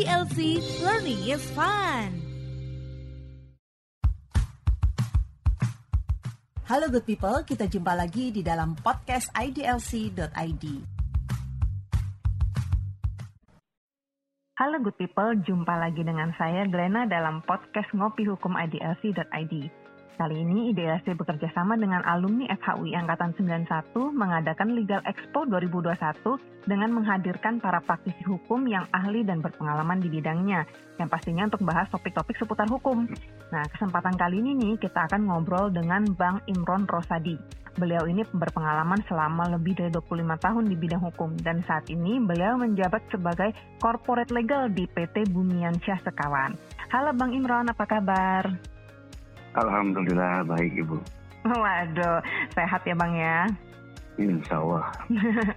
IDLC Learning is Fun. Halo good people, kita jumpa lagi di dalam podcast idlc.id. Halo good people, jumpa lagi dengan saya Glenna dalam podcast Ngopi Hukum IDLC.id. Kali ini IDLC bekerja sama dengan alumni FHUI Angkatan 91 mengadakan Legal Expo 2021 dengan menghadirkan para praktisi hukum yang ahli dan berpengalaman di bidangnya, yang pastinya untuk bahas topik-topik seputar hukum. Nah, kesempatan kali ini nih kita akan ngobrol dengan Bang Imron Rosadi. Beliau ini berpengalaman selama lebih dari 25 tahun di bidang hukum dan saat ini beliau menjabat sebagai corporate legal di PT Bumian Syah Sekawan. Halo Bang Imron, apa kabar? Alhamdulillah baik Ibu. Waduh, sehat ya Bang ya? Insya Allah.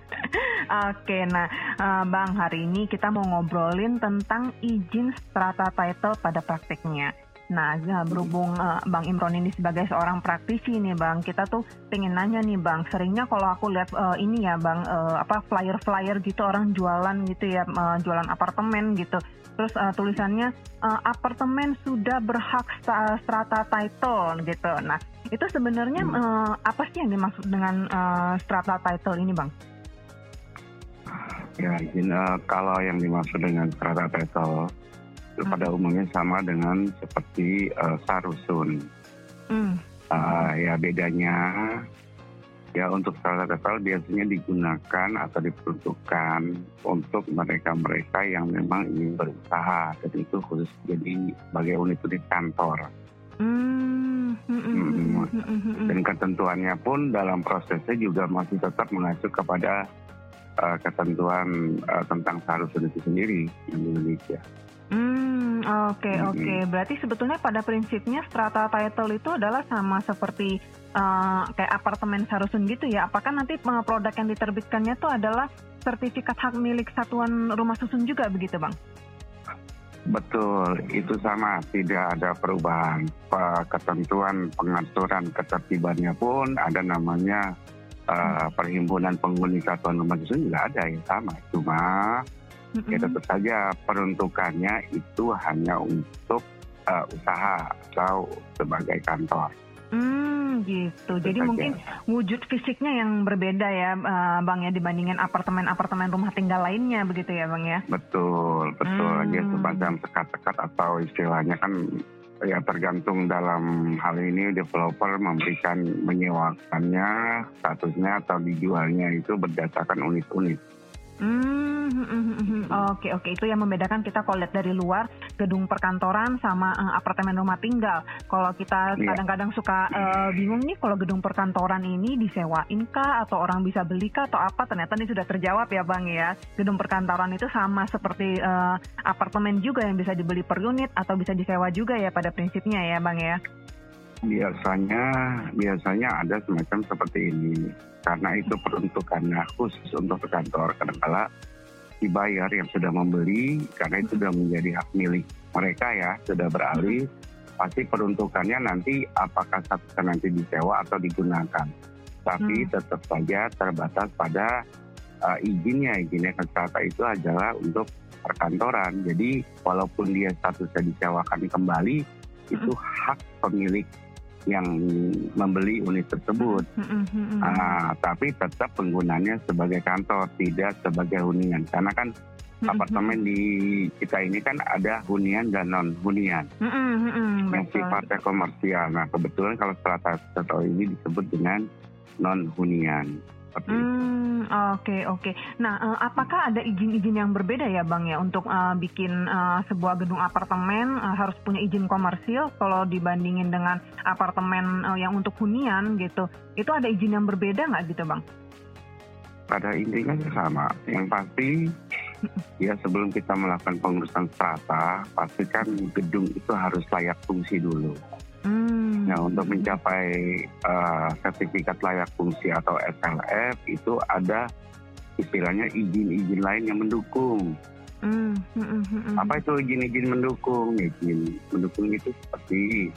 Oke, nah uh, Bang hari ini kita mau ngobrolin tentang izin strata title pada praktiknya. Nah, ya, berhubung uh, Bang Imron ini sebagai seorang praktisi nih Bang, kita tuh pengen nanya nih Bang, seringnya kalau aku lihat uh, ini ya Bang, uh, apa flyer-flyer gitu orang jualan gitu ya, uh, jualan apartemen gitu. Terus uh, tulisannya uh, apartemen sudah berhak strata title gitu. Nah, itu sebenarnya hmm. uh, apa sih yang dimaksud dengan uh, strata title ini Bang? Ya, izin, uh, kalau yang dimaksud dengan strata title itu pada hmm. umumnya sama dengan seperti uh, sarusun. Hmm. Uh, ya bedanya ya untuk salah total biasanya digunakan atau diperuntukkan untuk mereka-mereka yang memang ingin berusaha dan itu khusus jadi sebagai unit-unit kantor. Hmm. Hmm. Dan ketentuannya pun dalam prosesnya juga masih tetap mengacu kepada uh, ketentuan uh, tentang sarusun itu sendiri di Indonesia. Hmm, oke okay, oke. Okay. Berarti sebetulnya pada prinsipnya strata title itu adalah sama seperti uh, kayak apartemen sarusun gitu ya. Apakah nanti uh, produk yang diterbitkannya itu adalah sertifikat hak milik satuan rumah susun juga begitu, Bang? Betul, itu sama. Tidak ada perubahan. Ketentuan pengaturan ketertibannya pun ada namanya uh, perhimpunan penghuni satuan rumah susun juga ada yang sama. Cuma mm-hmm. ya tentu saja peruntukannya itu hanya untuk uh, usaha atau sebagai kantor. Hmm, gitu. Jadi saja. mungkin wujud fisiknya yang berbeda ya, uh, Bang ya dibandingin apartemen-apartemen rumah tinggal lainnya begitu ya, Bang ya? Betul, betul. Hmm. Dia semacam sekat-sekat atau istilahnya kan ya tergantung dalam hal ini developer memberikan menyewakannya statusnya atau dijualnya itu berdasarkan unit-unit. Hmm, hmm, hmm, hmm, oke oke itu yang membedakan kita kalau lihat dari luar gedung perkantoran sama uh, apartemen rumah tinggal. Kalau kita iya. kadang-kadang suka uh, bingung nih kalau gedung perkantoran ini disewain kah atau orang bisa beli kah atau apa? Ternyata ini sudah terjawab ya bang ya. Gedung perkantoran itu sama seperti uh, apartemen juga yang bisa dibeli per unit atau bisa disewa juga ya pada prinsipnya ya bang ya biasanya biasanya ada semacam seperti ini. Karena itu peruntukannya khusus untuk kantor kadang-kala dibayar yang sudah membeli karena itu sudah menjadi hak milik mereka ya sudah beralih. Pasti peruntukannya nanti apakah satu nanti disewa atau digunakan. Tapi hmm. tetap saja terbatas pada uh, izinnya. Izinnya kata itu adalah untuk perkantoran. Jadi walaupun dia statusnya disewakan kembali itu hmm. hak pemilik yang membeli unit tersebut. Mm-hmm. Uh, tapi tetap penggunanya sebagai kantor, tidak sebagai hunian. Karena kan mm-hmm. apartemen di kita ini kan ada hunian dan non hunian. Mm-hmm. Yang sifatnya komersial. Nah kebetulan kalau strata ini disebut dengan non hunian. Hmm, oke okay, oke. Okay. Nah, uh, apakah ada izin-izin yang berbeda ya, Bang ya, untuk uh, bikin uh, sebuah gedung apartemen uh, harus punya izin komersil kalau dibandingin dengan apartemen uh, yang untuk hunian gitu? Itu ada izin yang berbeda nggak gitu, Bang? Pada intinya sama. Yang pasti ya sebelum kita melakukan pengurusan strata, pastikan gedung itu harus layak fungsi dulu. Hmm. Nah, untuk mencapai uh, sertifikat layak fungsi atau SLF itu ada istilahnya izin-izin lain yang mendukung. Hmm. Hmm. Hmm. Apa itu izin-izin mendukung? Izin mendukung itu seperti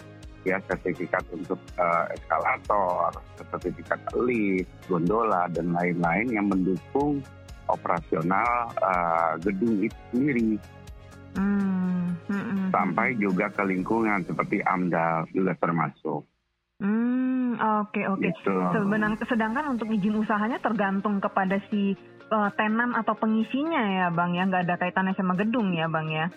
ya sertifikat untuk uh, eskalator, sertifikat lift, gondola dan lain-lain yang mendukung operasional uh, gedung itu sendiri. Hmm, hmm, hmm, sampai juga ke lingkungan seperti AMDAL juga termasuk. Hmm, oke oke. Gitu. Sebenarnya sedangkan untuk izin usahanya tergantung kepada si uh, tenan atau pengisinya ya, Bang ya, nggak ada kaitannya sama gedung ya, Bang ya.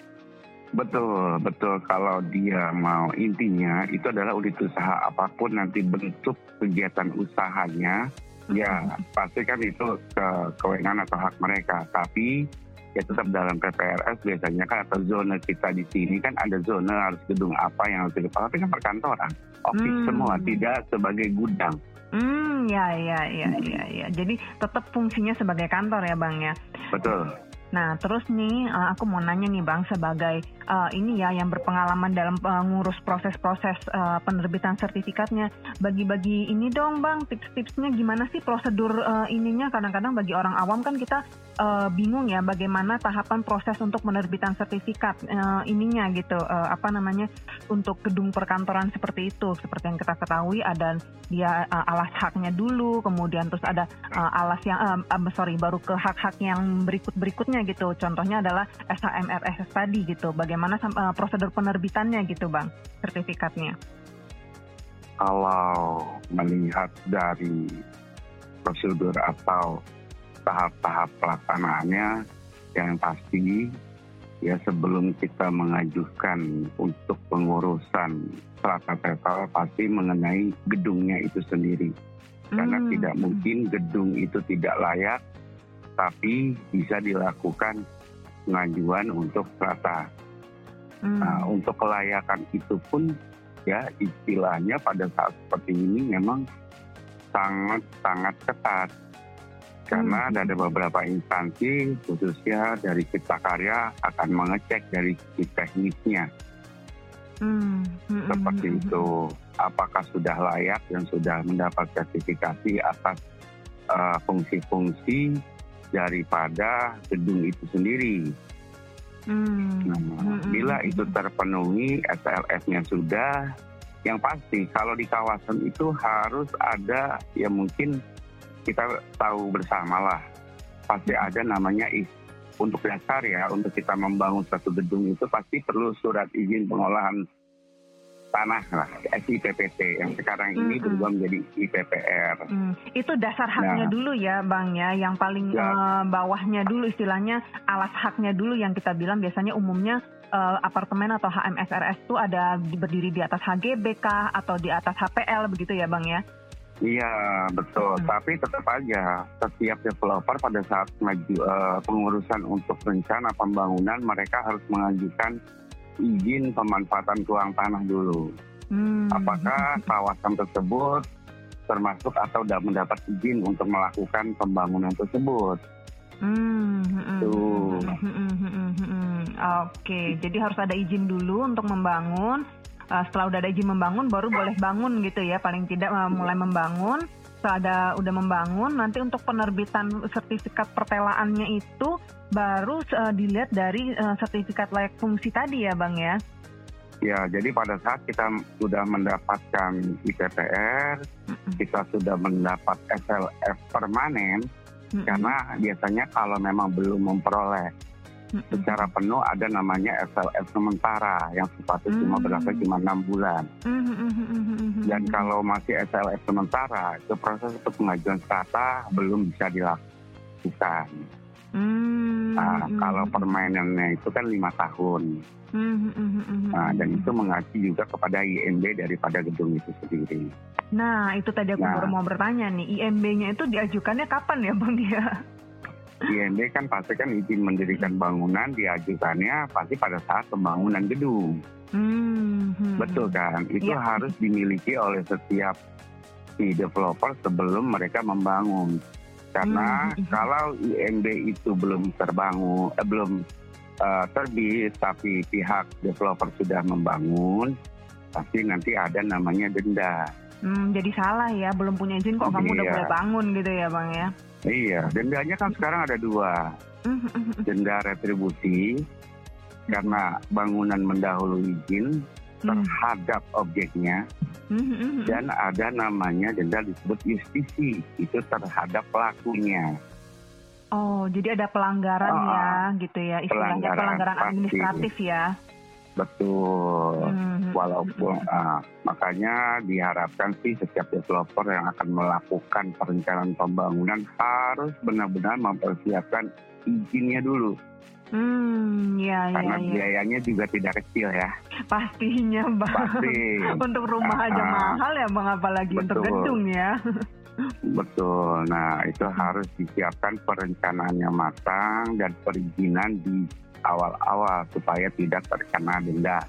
Betul, betul. Kalau dia mau intinya itu adalah unit usaha apa pun nanti bentuk kegiatan usahanya, ya pasti kan itu ke kewenangan atau hak mereka. Tapi ya tetap dalam PPRS biasanya kan atau zona kita di sini kan ada zona harus gedung apa yang harus dilepas. Tapi kan perkantoran, office Hmm. semua, tidak sebagai gudang. Hmm, ya ya ya ya ya. Jadi tetap fungsinya sebagai kantor ya, Bang ya. Betul. Nah, terus nih uh, aku mau nanya nih Bang sebagai uh, ini ya yang berpengalaman dalam uh, ngurus proses-proses uh, penerbitan sertifikatnya. Bagi-bagi ini dong Bang, tips-tipsnya gimana sih prosedur uh, ininya? Kadang-kadang bagi orang awam kan kita uh, bingung ya bagaimana tahapan proses untuk penerbitan sertifikat uh, ininya gitu. Uh, apa namanya? Untuk gedung perkantoran seperti itu. Seperti yang kita ketahui ada dia uh, alas haknya dulu, kemudian terus ada uh, alas yang uh, uh, sorry baru ke hak-hak yang berikut-berikutnya gitu. Contohnya adalah SHMRS tadi gitu. Bagaimana uh, prosedur penerbitannya gitu, Bang, sertifikatnya. Kalau melihat dari prosedur atau tahap-tahap pelaksanaannya, yang pasti ya sebelum kita mengajukan untuk pengurusan strata total pasti mengenai gedungnya itu sendiri. Karena Hmm. tidak mungkin gedung itu tidak layak, tapi bisa dilakukan pengajuan untuk strata. Hmm. Nah, untuk kelayakan itu pun ya istilahnya pada saat seperti ini memang sangat sangat ketat karena Hmm. ada beberapa instansi khususnya dari Cipta Karya akan mengecek dari sisi teknisnya Hmm. Hmm, hmm, seperti hmm, itu apakah sudah layak dan sudah mendapat sertifikasi atas eh, fungsi-fungsi daripada gedung itu sendiri. Hmm. Nah, bila itu terpenuhi, SLF-nya sudah, yang pasti kalau di kawasan itu harus ada, ya mungkin kita tahu bersama lah, pasti Hmm. ada namanya untuk dasar ya, untuk kita membangun satu gedung itu pasti perlu surat izin pengolahan tanah lah, SIPPT yang sekarang ini Mm-mm. berubah menjadi IPPR. Hmm, itu dasar haknya Nah. dulu ya, Bang ya. Yang paling Ya. eh, bawahnya dulu istilahnya alas haknya dulu yang kita bilang biasanya umumnya eh, apartemen atau HMSRS itu ada di- berdiri di atas HGBK atau di atas HPL begitu ya, Bang ya. Iya betul, Hmm. tapi tetap aja setiap developer pada saat maju eh, pengurusan untuk rencana pembangunan mereka harus mengajukan izin pemanfaatan ruang tanah dulu. Hmm. Apakah kawasan tersebut termasuk atau sudah mendapat izin untuk melakukan pembangunan tersebut? Hmm, hmm, hmm, Tuh. hmm, hmm, hmm, hmm, hmm. Oke, jadi harus ada izin dulu untuk membangun. Uh, setelah udah ada izin membangun, baru boleh bangun gitu ya. Paling tidak uh, mulai membangun. Setelah ada udah membangun, nanti untuk penerbitan sertifikat pertelaannya itu baru uh, dilihat dari uh, sertifikat layak fungsi tadi ya, bang ya. Ya, jadi pada saat kita sudah mendapatkan Mm-mm, kita sudah mendapat SLF permanen, mm-mm, karena biasanya kalau memang belum memperoleh. Secara penuh ada namanya SLF sementara yang sifatnya cuma Hmm. berlaku cuma enam bulan. Mm, mm, mm, mm, mm, mm, Dan kalau masih SLF sementara, itu proses untuk pengajuan strata belum bisa dilakukan. Hmm, Nah, kalau permainannya itu kan lima tahun. Nah, dan itu mengacu juga kepada IMB daripada gedung itu sendiri. Nah, itu tadi aku Nah. baru mau bertanya nih, IMB-nya itu diajukannya kapan ya, Bang ya? IMB kan pasti kan izin mendirikan bangunan diajukannya pasti pada saat pembangunan gedung. Hmm, hmm, Betul kan? Itu Iya. harus dimiliki oleh setiap si developer sebelum mereka membangun. Karena Hmm, mhm. kalau IMB itu belum terbangun, eh, belum eh, terbit, tapi pihak developer sudah membangun, pasti nanti ada namanya denda. Hmm, jadi salah ya, belum punya izin kok kamu udah Iya. boleh bangun gitu ya, Bang ya? Iya, dendanya kan sekarang ada dua, Hmm, hmm, hmm, denda retribusi karena bangunan mendahului izin hmm, terhadap objeknya hmm, hmm, hmm, dan ada namanya denda disebut justisi itu terhadap pelakunya. Oh, jadi ada pelanggaran Ah, ya, gitu ya, istilahnya pelanggaran, pelanggaran pasti. administratif ya. Betul. Hmm, Walaupun ah, makanya diharapkan sih setiap developer yang akan melakukan perencanaan pembangunan harus benar-benar mempersiapkan izinnya dulu Hmm, ya, ya, karena ya. biayanya juga tidak kecil ya. Pastinya, Bang. Pasti. untuk rumah aja Ah, mahal ya, Bang, apalagi untuk betul. gedung ya. Betul. Nah, itu harus disiapkan perencanaannya matang dan perizinan di awal-awal supaya tidak terkena denda.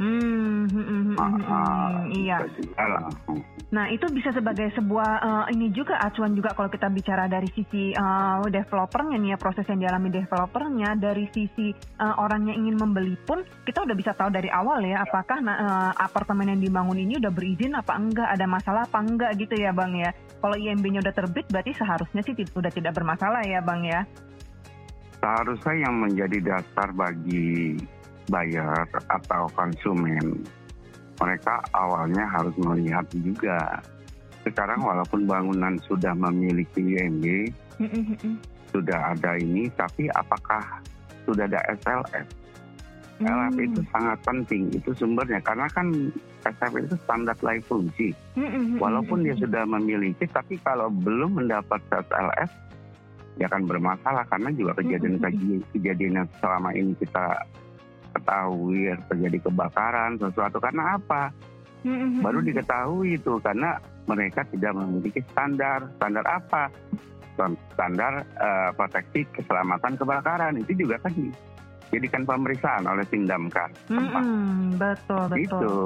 Hmm, hmm, hmm, hmm, hmm, Ah, hmm, iya. langsung. Nah, itu bisa sebagai sebuah eh, ini juga acuan juga kalau kita bicara dari sisi eh, developernya nih ya proses yang dialami developernya dari sisi eh, orang yang ingin membeli pun kita udah bisa tahu dari awal ya apakah eh, apartemen yang dibangun ini udah berizin apa enggak ada masalah apa enggak gitu ya bang ya. Kalau IMB-nya udah terbit berarti seharusnya sih tid- udah tidak bermasalah ya bang ya. Seharusnya yang menjadi dasar bagi buyer atau konsumen, mereka awalnya harus melihat juga. Sekarang walaupun bangunan sudah memiliki IMB, sudah ada ini, tapi apakah sudah ada SLF? SLF itu sangat penting, itu sumbernya. Karena kan SLF itu standar layak fungsi. Walaupun dia sudah memiliki, tapi kalau belum mendapat SLF, dia akan bermasalah karena juga kejadian kejadian yang selama ini kita ketahui terjadi kebakaran sesuatu karena apa? Baru diketahui itu karena mereka tidak memiliki standar. Standar apa? Standar eh, proteksi keselamatan kebakaran itu juga kan dijadikan pemeriksaan oleh tim damkar. Mm-mm, betul betul. Itu.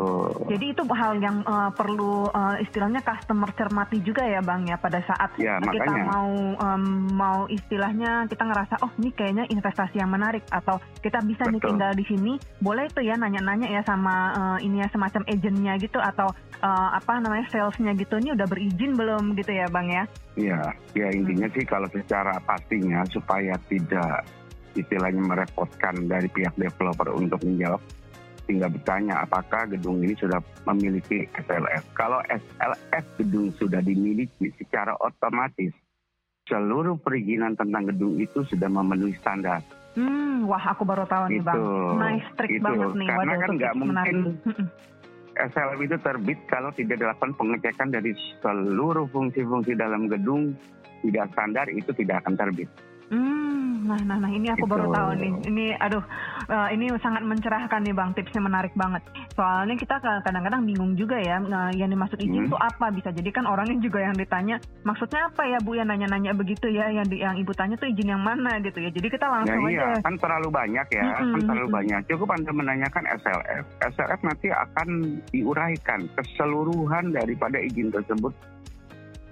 Jadi itu hal yang eh, perlu eh, istilahnya customer cermati juga ya bang ya pada saat Ya, kita makanya. mau em, mau istilahnya kita ngerasa oh ini kayaknya investasi yang menarik atau kita bisa nih Betul. tinggal di sini boleh itu ya nanya-nanya ya sama eh, ini ya semacam agentnya gitu atau eh, apa namanya salesnya gitu ini udah berizin belum gitu ya bang ya. Ya, ya intinya sih kalau secara pastinya supaya tidak istilahnya merepotkan dari pihak developer untuk menjawab tinggal bertanya apakah gedung ini sudah memiliki SLF. Kalau SLF gedung sudah dimiliki secara otomatis seluruh perizinan tentang gedung itu sudah memenuhi standar. Hmm, wah aku baru tahu nih bang. Itu, Nice trick itu. banget nih. Karena Waduh, kan nggak mungkin-. SLF itu terbit kalau tidak dilakukan pengecekan dari seluruh fungsi-fungsi dalam gedung tidak standar itu tidak akan terbit. Hmm, nah, nah, nah, ini aku baru Gitu. tahu nih. Ini, aduh, eh, ini sangat mencerahkan nih bang. Tipsnya menarik banget. Soalnya kita ka- kadang-kadang bingung juga ya, nah, yang dimaksud izin Hmm. itu apa? Bisa jadi kan orangnya juga yang ditanya, maksudnya apa ya bu? Ya nanya-nanya begitu ya, yang di, yang ibu tanya tuh izin yang mana gitu ya. Jadi kita Ya langsung iya, aja. kan terlalu banyak ya, Mm-mm, kan terlalu banyak. Cukup Anda menanyakan SLF. SLF nanti akan diuraikan keseluruhan daripada izin tersebut.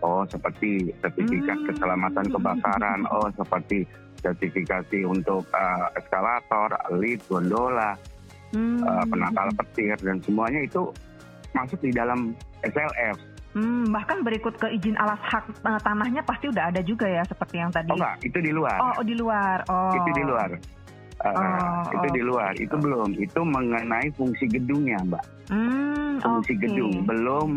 Oh, seperti sertifikat Hmm. keselamatan kebakaran, oh seperti sertifikasi untuk eh, eskalator, lift, gondola, Hmm, eh, penangkal petir dan semuanya itu masuk di dalam SLF. hmm, bahkan berikut ke izin alas hak eh, tanahnya pasti udah ada juga ya, seperti yang tadi. Oh enggak, itu di luar. Oh, oh, di luar. Oh. Itu di luar. Eh, Oh, itu di oke. luar, itu belum. Itu mengenai fungsi gedungnya, Mbak. Hmm, fungsi oke. gedung, belum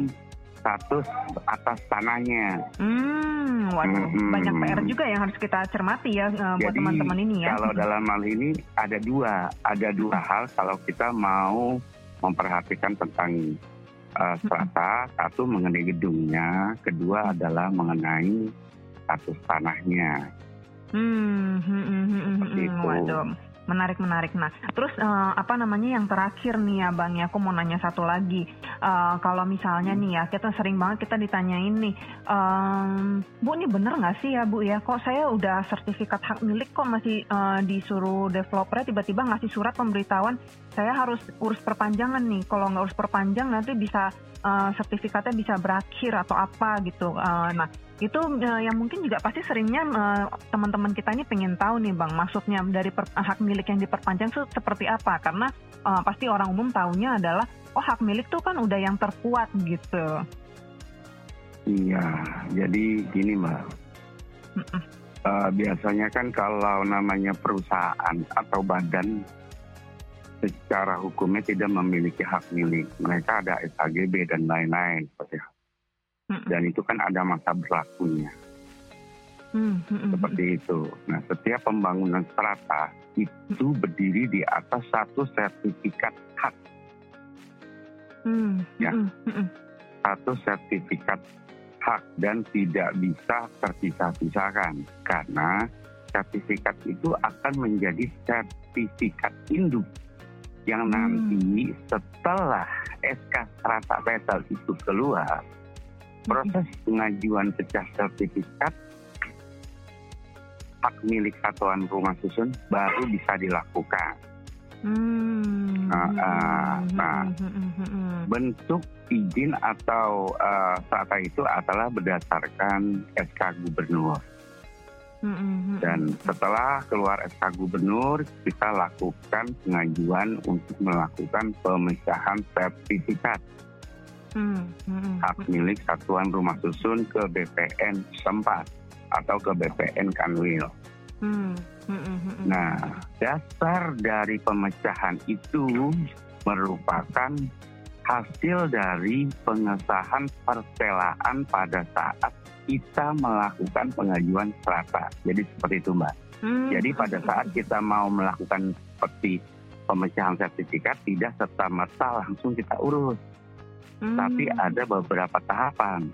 status atas tanahnya. Hmm, waduh, Hmm. banyak PR juga yang harus kita cermati ya eh, buat Jadi teman-teman ini ya. kalau dalam hal ini ada dua, ada dua hal kalau kita mau memperhatikan tentang uh, strata, satu mengenai gedungnya, kedua adalah mengenai status tanahnya. Hmm, hmm, hmm, hmm, hmm, hmm. Menarik, menarik. Nah, terus eh, apa namanya yang terakhir nih ya Bang ya, aku mau nanya satu lagi. Eh, kalau misalnya nih ya, kita sering banget kita ditanyain nih, ehm, Bu ini bener nggak sih ya Bu ya, kok saya udah sertifikat hak milik kok masih eh, disuruh developer tiba-tiba ngasih surat pemberitahuan saya harus urus perpanjangan nih. Kalau nggak urus perpanjang nanti bisa eh, sertifikatnya bisa berakhir atau apa gitu. Eh, nah, itu eh, yang mungkin juga pasti seringnya eh, teman-teman kita ini pengen tahu nih bang maksudnya dari per- hak milik yang diperpanjang itu seperti apa karena eh, pasti orang umum taunya adalah oh hak milik tuh kan udah yang terkuat gitu Iya, jadi gini mbak. Uh, biasanya kan kalau namanya perusahaan atau badan secara hukumnya tidak memiliki hak milik. Mereka ada SHGB dan lain-lain seperti itu. Dan itu kan ada masa berlakunya. Hmm, hmm, hmm, seperti itu. Nah, setiap pembangunan strata itu berdiri di atas satu sertifikat hak, hmm, Ya. satu sertifikat hak dan tidak bisa terpisah-pisahkan. Karena sertifikat itu akan menjadi sertifikat induk yang nanti setelah SK strata petal itu keluar proses pengajuan pecah sertifikat hak milik satuan rumah susun baru bisa dilakukan. Hmm, Ah, ah, nah. hmm, hmm. Bentuk izin atau eh, strata itu adalah berdasarkan SK gubernur. Hmm, hmm, hmm. Dan setelah keluar SK gubernur, kita lakukan pengajuan untuk melakukan pemecahan sertifikat Hmm, hmm, hmm. hak milik satuan rumah susun ke BPN setempat atau ke BPN Kanwil. Hmm, hmm, hmm, hmm. Nah, dasar dari pemecahan itu merupakan hasil dari pengesahan perselaan pada saat kita melakukan pengajuan strata. Jadi seperti itu, Mbak. Hmm, Jadi pada saat kita mau melakukan seperti pemecahan sertifikat, tidak serta-merta langsung kita urus. Hmm. Tapi ada beberapa tahapan.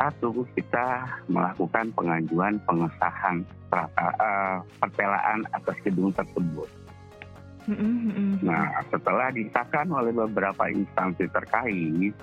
Satu, kita melakukan pengajuan pengesahan strata, eh, pertelaan atas gedung tersebut. Hmm, hmm, hmm, hmm. Nah, setelah disahkan oleh beberapa instansi terkait,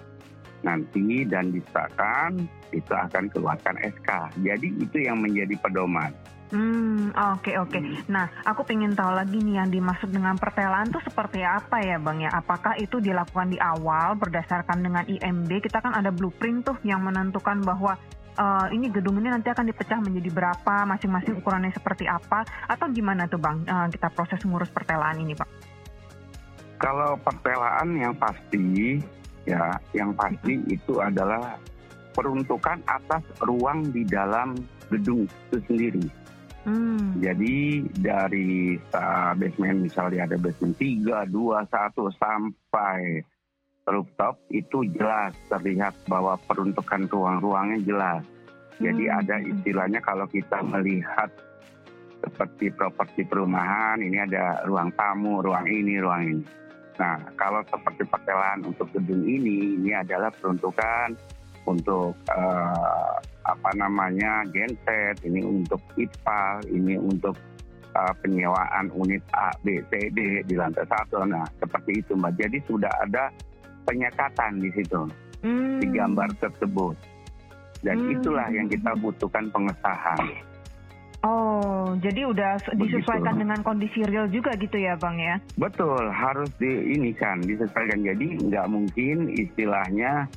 nanti dan disahkan, itu akan keluarkan SK. Jadi itu yang menjadi pedoman. Hmm, oke oke. Nah, aku pengen tahu lagi nih yang dimaksud dengan pertelaan tuh seperti apa ya, Bang ya? Apakah itu dilakukan di awal berdasarkan dengan IMB? Kita kan ada blueprint tuh yang menentukan bahwa eh, ini gedung ini nanti akan dipecah menjadi berapa, masing-masing ukurannya seperti apa, atau gimana tuh, Bang? eh, kita proses ngurus pertelaan ini, Pak? Kalau pertelaan yang pasti, ya, yang pasti itu adalah peruntukan atas ruang di dalam gedung itu sendiri. Hmm, Jadi dari uh, basement misalnya ada basement 3, 2, 1 sampai rooftop itu jelas terlihat bahwa peruntukan ruang-ruangnya jelas. Jadi Hmm. ada istilahnya kalau kita melihat seperti properti perumahan ini ada ruang tamu, ruang ini, ruang ini. Nah, kalau seperti pertelaan untuk gedung ini ini adalah peruntukan untuk eh, apa namanya genset, ini untuk IPAL, ini untuk eh, penyewaan unit A, B, C, D di lantai satu. Nah, seperti itu Mbak. Jadi sudah ada penyekatan di situ hmm. di gambar tersebut. Dan Hmm. itulah yang kita butuhkan pengesahan. Oh, jadi udah s- Begitu. disesuaikan dengan kondisi real juga gitu ya, Bang ya? Betul, harus di ini kan disesuaikan. Jadi nggak mungkin istilahnya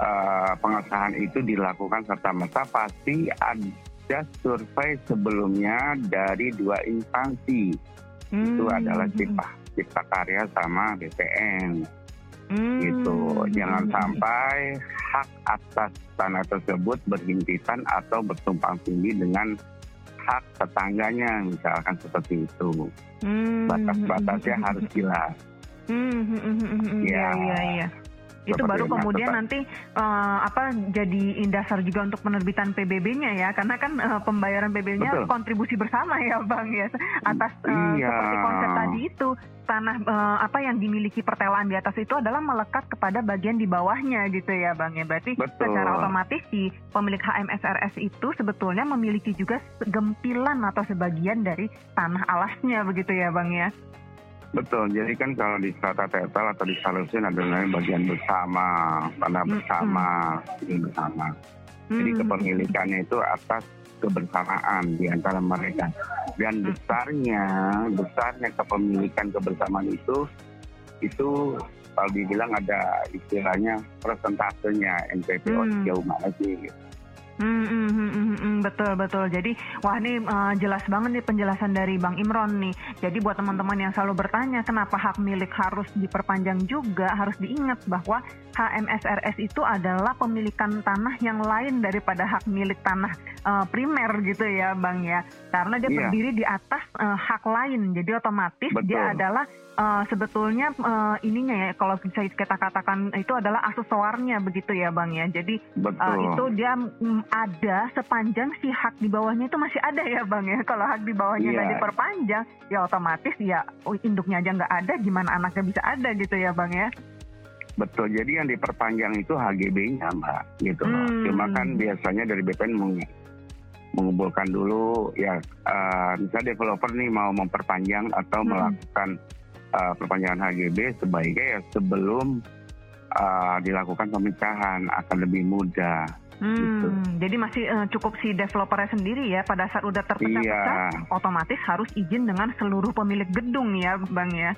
eh, pengesahan itu dilakukan serta merta pasti ada survei sebelumnya dari dua instansi. Itu Hmm. adalah Cipta, Cipta Karya sama BPN. Hmm. gitu. Jangan sampai hak atas tanah tersebut berhimpitan atau bertumpang tindih dengan hak tetangganya, misalkan seperti itu. Hmm. Batas-batasnya harus jelas. Hmm, hmm, hmm, hmm, hmm, Iya, Ya. Itu Seperti baru itu, kemudian Mas. nanti eh, apa jadi dasar juga untuk penerbitan PBB-nya ya, karena kan eh, pembayaran PBB-nya kontribusi bersama ya, Bang ya, atas eh, Iya. seperti konsep tadi itu tanah eh, apa yang dimiliki pertelaan di atas itu adalah melekat kepada bagian di bawahnya gitu ya, Bang ya. Berarti Betul. secara otomatis si pemilik HMSRS itu sebetulnya memiliki juga gempilan atau sebagian dari tanah alasnya begitu ya, Bang ya. Betul, jadi kan kalau di strata tetel atau di salusin ada namanya bagian bersama, Mm-mm. bersama, ini bersama. Jadi Hmm. kepemilikannya itu atas kebersamaan di antara mereka. Dan Hmm. besarnya, besarnya kepemilikan kebersamaan itu, itu kalau dibilang ada istilahnya persentasenya NPPO Hmm. sejauh mana sih? gitu. Hmm, hmm, hmm, hmm, hmm, betul betul. Jadi wah ini eh, jelas banget nih penjelasan dari Bang Imron nih. Jadi buat teman-teman yang selalu bertanya kenapa hak milik harus diperpanjang juga harus diingat bahwa HMSRS itu adalah pemilikan tanah yang lain daripada hak milik tanah eh, primer gitu ya Bang ya. Karena dia Iya. berdiri di atas eh, hak lain. Jadi otomatis dia Betul. adalah eh, sebetulnya eh, ininya ya kalau bisa kita katakan itu adalah aksesoarnya begitu ya Bang ya. Jadi Betul. Uh, itu dia mm, ada sepanjang si hak di bawahnya itu masih ada ya bang ya. Kalau hak di bawahnya nggak Iya. diperpanjang, ya otomatis ya oh, induknya aja nggak ada, gimana anaknya bisa ada gitu ya bang ya. Betul, jadi yang diperpanjang itu HGB-nya, Mbak, gitu loh. Hmm. Cuma kan biasanya dari BPN meng- mengumpulkan dulu, ya, eh, misalnya developer nih mau memperpanjang atau Hmm. melakukan eh, perpanjangan HGB, sebaiknya ya sebelum eh, dilakukan pemisahan akan lebih mudah. Gitu. Hmm, jadi masih eh, cukup si developernya sendiri ya pada saat udah terpecah-pecah, Iya. otomatis harus izin dengan seluruh pemilik gedung ya bang ya.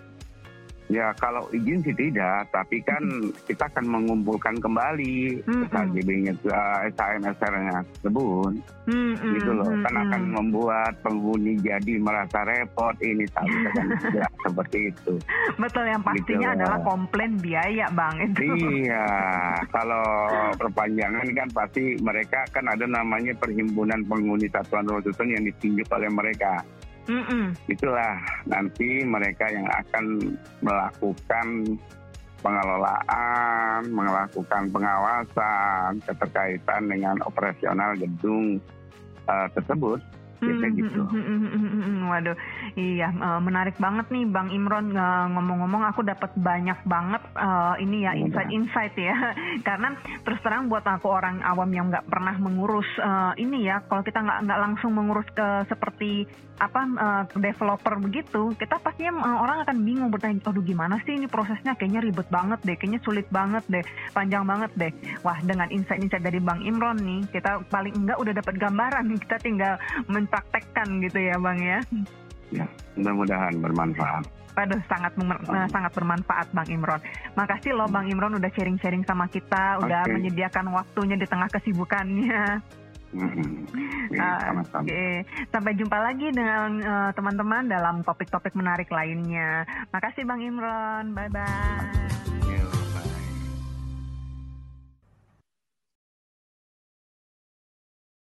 Ya kalau izin sih tidak, tapi kan kita akan mengumpulkan kembali Hmm, hmm. HGB-nya, eh, SHM SR-nya tersebut. Hmm, gitu loh hmm, kan akan membuat penghuni jadi merasa repot ini seharusnya kan tidak seperti itu Betul yang pastinya Gitu. adalah komplain biaya bang itu. iya kalau perpanjangan kan pasti mereka kan ada namanya perhimpunan penghuni satuan rumah susun yang ditunjuk oleh mereka Mm-mm. itulah nanti mereka yang akan melakukan pengelolaan, melakukan pengawasan keterkaitan dengan operasional gedung eh, tersebut. Biasanya Hmm, gitu. hmm, hmm, hmm. Waduh, iya eh, menarik banget nih Bang Imron Eh, ngomong-ngomong aku dapat banyak banget eh, ini ya Mudah. insight-insight ya. Karena terus terang buat aku orang awam yang nggak pernah mengurus eh, ini ya, kalau kita nggak nggak langsung mengurus ke seperti apa eh, developer begitu, kita pastinya eh, orang akan bingung bertanya, aduh gimana sih ini prosesnya kayaknya ribet banget deh, kayaknya sulit banget deh, panjang banget deh. Wah dengan insight-insight dari Bang Imron nih, kita paling enggak udah dapat gambaran, kita tinggal mempraktekkan gitu ya Bang ya. Ya, mudah-mudahan bermanfaat. Waduh, sangat eh, sangat bermanfaat Bang Imron. Makasih loh Bang Imron udah sharing-sharing sama kita, udah Oke. menyediakan waktunya di tengah kesibukannya. Ya, Ah, sama-sama. Oke, sampai jumpa lagi dengan eh, teman-teman dalam topik-topik menarik lainnya. Makasih Bang Imron, bye-bye.